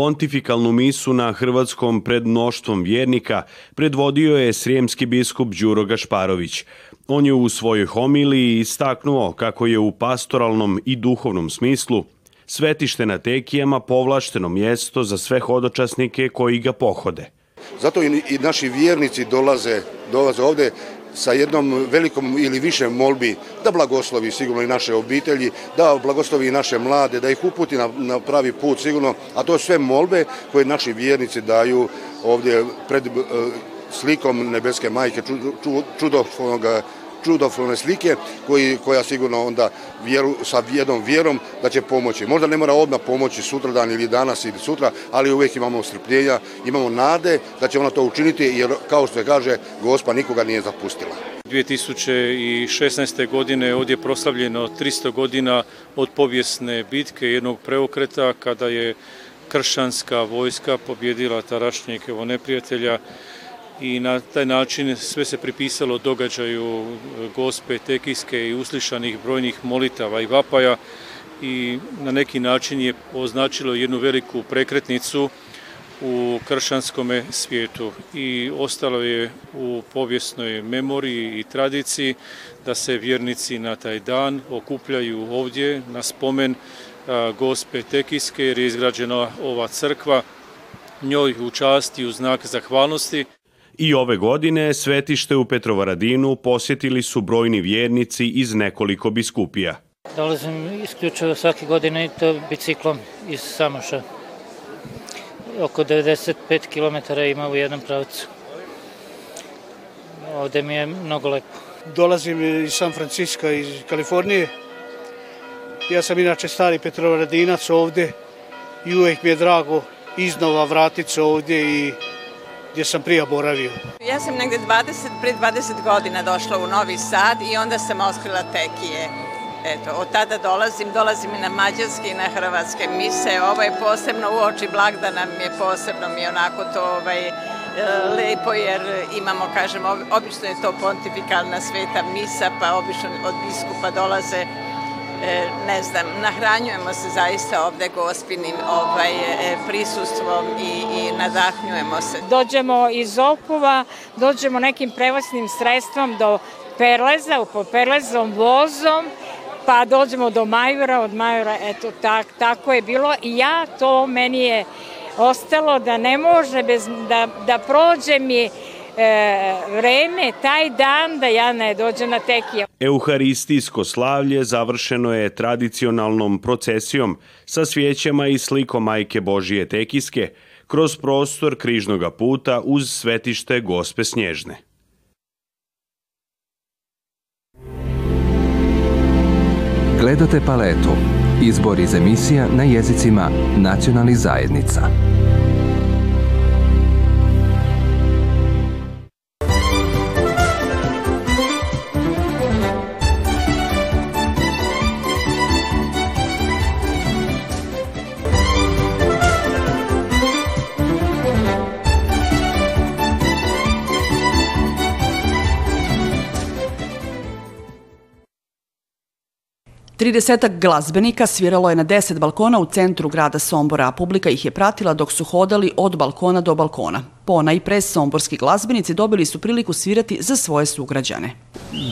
pontifikalnu misu na Hrvatskom pred mnoštvom vjernika predvodio je srijemski biskup Đuro Gašparović. On je u svojoj homiliji istaknuo kako je u pastoralnom i duhovnom smislu svetište na tekijama povlašteno mjesto za sve hodočasnike koji ga pohode. Zato i naši vjernici dolaze, dolaze ovdje sa jednom velikom ili više molbi da blagoslovi sigurno i naše obitelji, da blagoslovi i naše mlade, da ih uputi na, pravi put sigurno, a to su sve molbe koje naši vjernici daju ovdje pred e, slikom nebeske majke čudotvornog čudovne slike koji, koja sigurno onda sa jednom vjerom da će pomoći. Možda ne mora odmah pomoći sutradan ili danas ili sutra, ali uvijek imamo strpljenja, imamo nade da će ona to učiniti jer kao što se kaže, gospa nikoga nije zapustila. 2016. godine je ovdje proslavljeno 300 godina od povijesne bitke jednog preokreta kada je kršanska vojska pobjedila tarašnjeg neprijatelja i na taj način sve se pripisalo događaju e, gospe tekijske i uslišanih brojnih molitava i vapaja i na neki način je označilo jednu veliku prekretnicu u kršanskom svijetu i ostalo je u povijesnoj memoriji i tradiciji da se vjernici na taj dan okupljaju ovdje na spomen e, gospe tekijske jer je izgrađena ova crkva njoj u časti u znak zahvalnosti. I ove godine svetište u Petrovaradinu posjetili su brojni vjernici iz nekoliko biskupija. Dolazim isključivo svake godine i to biciklom iz Samoša. Oko 95 km ima u jednom pravcu. Ovde mi je mnogo lepo. Dolazim iz San Francisco, iz Kalifornije. Ja sam inače stari Petrovaradinac ovdje i uvijek mi je drago iznova vratiti se ovdje i gdje sam prije boravio. Ja sam negdje 20, prije 20 godina došla u Novi Sad i onda sam oskrila tekije. Eto, od tada dolazim, dolazim i na mađarske i na hrvatske mise. Ovo je posebno u oči blagdana mi je posebno mi onako to ovaj, e, lepo jer imamo, kažem, obično je to pontifikalna sveta misa, pa obično od biskupa dolaze E, ne znam, nahranjujemo se zaista ovdje gospinim ovaj, e, prisustvom i, nadahnjujemo se. Dođemo iz Opova, dođemo nekim prevasnim sredstvom do Perleza, po Perlezom vozom, pa dođemo do Majura, od Majura, eto, tak, tako je bilo i ja, to meni je ostalo da ne može, bez, da, da prođe mi E, vreme, taj dan da ja je dođe na tekije. Euharistijsko slavlje završeno je tradicionalnom procesijom sa svjećama i slikom Majke Božije Tekijske kroz prostor križnog puta uz svetište Gospe Snježne. Gledate paletu. Izbor iz emisija na jezicima nacionalnih zajednica. Tridesetak glazbenika sviralo je na deset balkona u centru grada Sombora, a publika ih je pratila dok su hodali od balkona do balkona. Pona i pres somborski glazbenici dobili su priliku svirati za svoje sugrađane.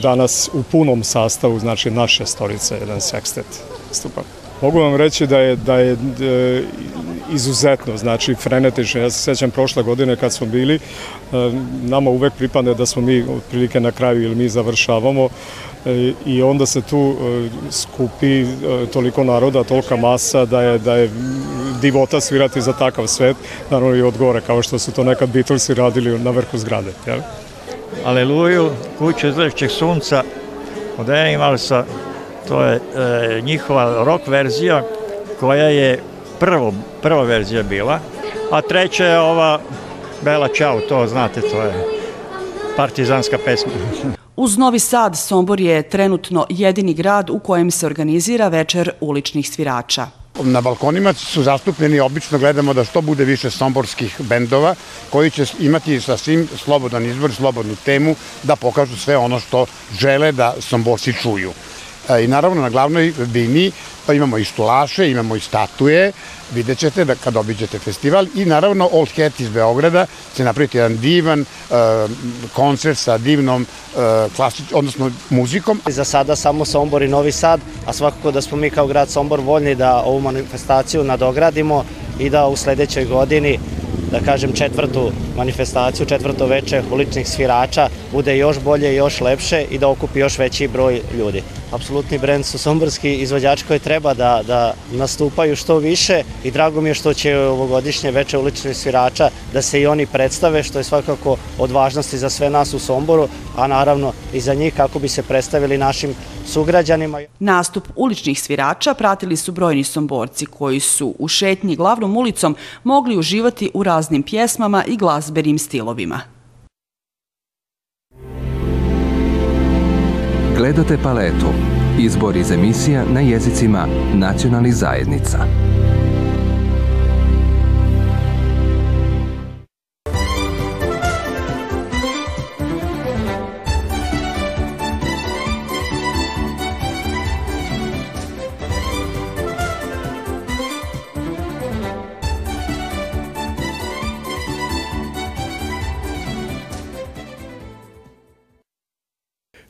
Danas u punom sastavu, znači naše storice, jedan sekstet stupak. Mogu vam reći da je, da je e, izuzetno, znači frenetično. Ja se sjećam prošle godine kad smo bili, e, nama uvek pripadne da smo mi otprilike na kraju ili mi završavamo. E, i onda se tu e, skupi e, toliko naroda, tolika masa da je, da je divota svirati za takav svet, naravno i od gore, kao što su to nekad Beatlesi radili na vrhu zgrade. Jel? Aleluju, kuću izlešćeg sunca od Animalsa, to je njihova rock verzija koja je prvo, prva verzija bila, a treća je ova Bela Ćao, to znate, to je partizanska pesma. Uz Novi Sad, Sombor je trenutno jedini grad u kojem se organizira večer uličnih svirača. Na balkonima su zastupljeni, obično gledamo da što bude više somborskih bendova koji će imati svim slobodan izbor, slobodnu temu da pokažu sve ono što žele da somborci čuju. E, i naravno na glavnoj vini pa imamo i štulaše, imamo i statuje, vidjet ćete da kad obiđete festival i naravno Old Hat iz Beograda će napraviti jedan divan e, koncert sa divnom e, odnosno muzikom. Za sada samo Sombor i Novi Sad, a svakako da smo mi kao grad Sombor voljni da ovu manifestaciju nadogradimo i da u sljedećoj godini da kažem, četvrtu manifestaciju, četvrto veče uličnih svirača bude još bolje i još lepše i da okupi još veći broj ljudi. Apsolutni brend su somborski izvođači koji treba da, da nastupaju što više i drago mi je što će ovogodišnje veče uličnih svirača da se i oni predstave, što je svakako od važnosti za sve nas u Somboru, a naravno i za njih kako bi se predstavili našim sugrađanima. Nastup uličnih svirača pratili su brojni somborci koji su u šetnji glavnom ulicom mogli uživati u raznim pjesmama i glazbenim stilovima. Gledate paletu. Izbor iz emisija na jezicima nacionalnih zajednica.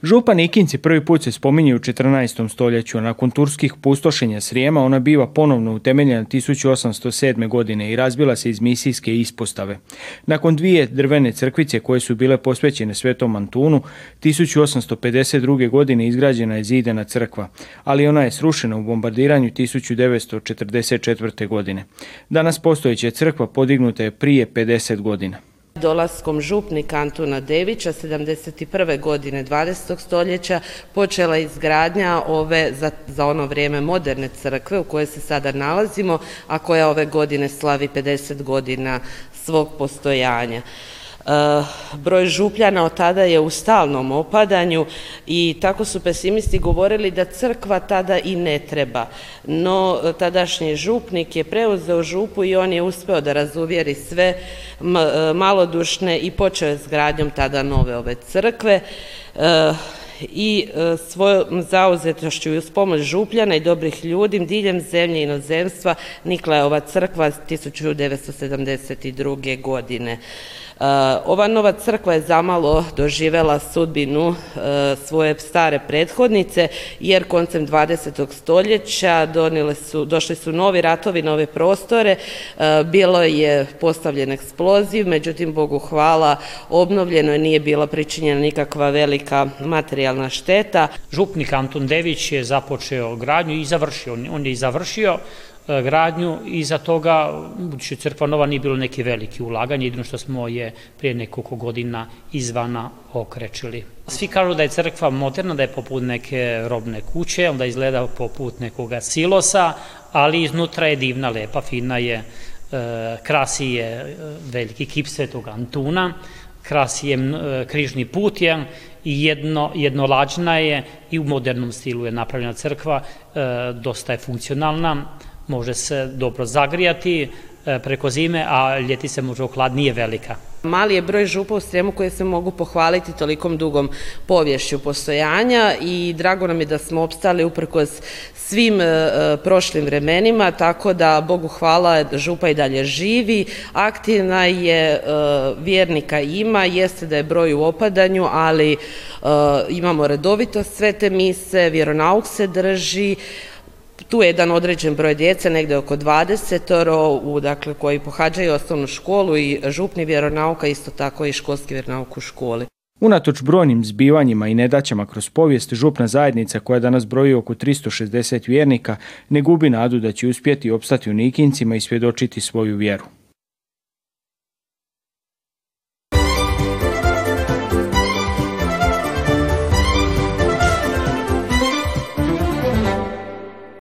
Župa Nikinci prvi put se spominje u 14. stoljeću. Nakon turskih pustošenja Srijema ona biva ponovno utemeljena 1807. godine i razbila se iz misijske ispostave. Nakon dvije drvene crkvice koje su bile posvećene Svetom Antunu, 1852. godine izgrađena je zidena crkva, ali ona je srušena u bombardiranju 1944. godine. Danas postojeća crkva podignuta je prije 50 godina. Dolaskom župnika Antuna Devića 71. godine 20. stoljeća počela izgradnja ove za, za ono vrijeme moderne crkve u kojoj se sada nalazimo, a koja ove godine slavi 50 godina svog postojanja. Eh, broj župljana od tada je u stalnom opadanju i tako su pesimisti govorili da crkva tada i ne treba. No, tadašnji župnik je preuzeo župu i on je uspio da razuvjeri sve eh, malodušne i počeo je s gradnjom tada nove ove crkve eh, i svojom zauzetošću i uz pomoć župljana i dobrih ljudi diljem zemlje i inozemstva nikla je ova crkva 1972. godine. Eh, ova nova crkva je zamalo doživela sudbinu eh, svoje stare prethodnice jer koncem 20. stoljeća došli su novi ratovi, nove prostore, eh, bilo je postavljen eksploziv, međutim Bogu hvala obnovljeno je, nije bila pričinjena nikakva velika materijalna šteta. Župnik Anton Dević je započeo gradnju i završio, on je i završio E, gradnju i za toga, budući crkva nova nije bilo neki veliki ulaganje, jedino što smo je prije nekoliko godina izvana okrečili. Svi kažu da je crkva moderna, da je poput neke robne kuće, onda izgleda poput nekoga silosa, ali iznutra je divna, lepa, fina je, e, krasi je e, veliki kip svetog Antuna, krasi je križni put i jedno, jednolađna je i u modernom stilu je napravljena crkva, dosta je funkcionalna, može se dobro zagrijati e, preko zime, a ljeti se može oklad nije velika. Mali je broj župa u Sremu koje se mogu pohvaliti tolikom dugom povješću postojanja i drago nam je da smo opstali uprkos svim e, e, prošlim vremenima, tako da Bogu hvala župa i dalje živi, aktivna je, vjernika ima, jeste da je broj u opadanju, ali imamo redovito sve te mise, vjeronauk se drži, tu je jedan određen broj djece, negdje oko 20 u, dakle, koji pohađaju osnovnu školu i župni vjeronauka, isto tako i školski vjeronauk u školi. Unatoč brojnim zbivanjima i nedaćama kroz povijest, župna zajednica koja danas broji oko 360 vjernika ne gubi nadu da će uspjeti opstati u Nikincima i svjedočiti svoju vjeru.